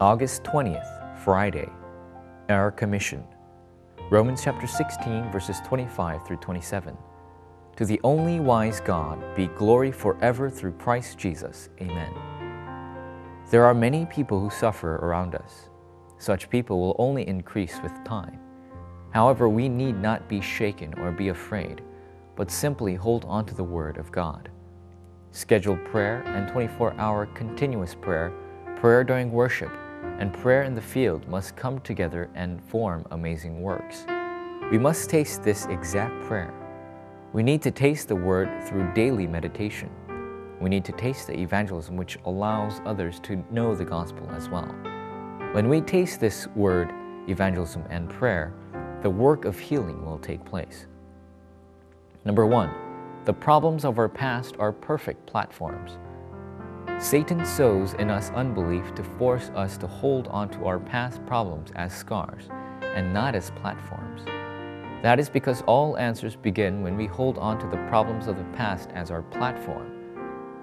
August 20th, Friday. Our Commission. Romans chapter 16, verses 25 through 27. To the only wise God be glory forever through Christ Jesus. Amen. There are many people who suffer around us. Such people will only increase with time. However, we need not be shaken or be afraid, but simply hold on to the Word of God. Scheduled prayer and 24 hour continuous prayer, prayer during worship, and prayer in the field must come together and form amazing works. We must taste this exact prayer. We need to taste the Word through daily meditation. We need to taste the evangelism which allows others to know the gospel as well. When we taste this Word, evangelism, and prayer, the work of healing will take place. Number one, the problems of our past are perfect platforms. Satan sows in us unbelief to force us to hold on to our past problems as scars and not as platforms. That is because all answers begin when we hold on to the problems of the past as our platform.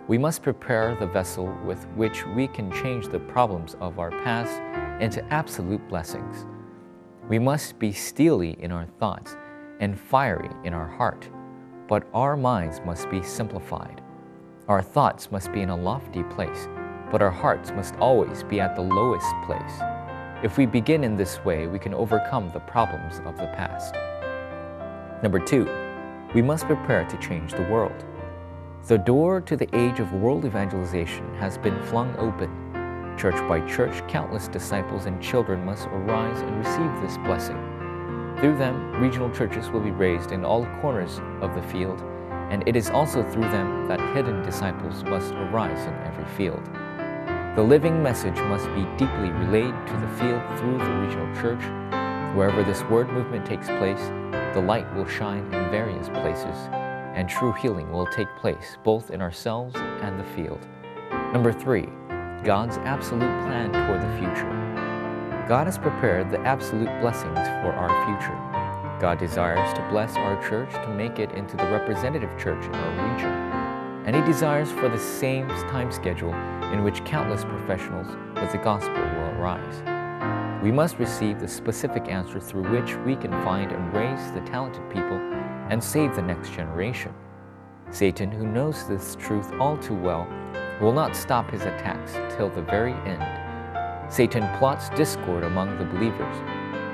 We must prepare the vessel with which we can change the problems of our past into absolute blessings. We must be steely in our thoughts and fiery in our heart, but our minds must be simplified. Our thoughts must be in a lofty place, but our hearts must always be at the lowest place. If we begin in this way, we can overcome the problems of the past. Number two, we must prepare to change the world. The door to the age of world evangelization has been flung open Church by church, countless disciples and children must arise and receive this blessing. Through them, regional churches will be raised in all corners of the field, and it is also through them that hidden disciples must arise in every field. The living message must be deeply relayed to the field through the regional church. Wherever this word movement takes place, the light will shine in various places, and true healing will take place both in ourselves and the field. Number three, God's absolute plan toward the future. God has prepared the absolute blessings for our future. God desires to bless our church to make it into the representative church in our region. And He desires for the same time schedule in which countless professionals with the gospel will arise. We must receive the specific answer through which we can find and raise the talented people and save the next generation. Satan, who knows this truth all too well, will not stop his attacks till the very end. Satan plots discord among the believers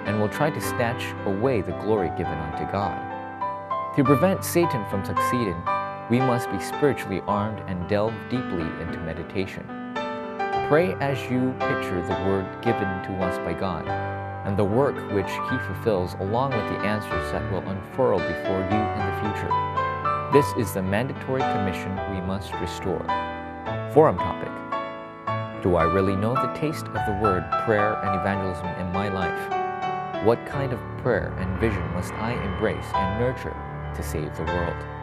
and will try to snatch away the glory given unto God. To prevent Satan from succeeding, we must be spiritually armed and delve deeply into meditation. Pray as you picture the word given to us by God and the work which He fulfills along with the answers that will unfurl before you in the future. This is the mandatory commission we must restore. Forum topic Do I really know the taste of the word prayer and evangelism in my life? What kind of prayer and vision must I embrace and nurture to save the world?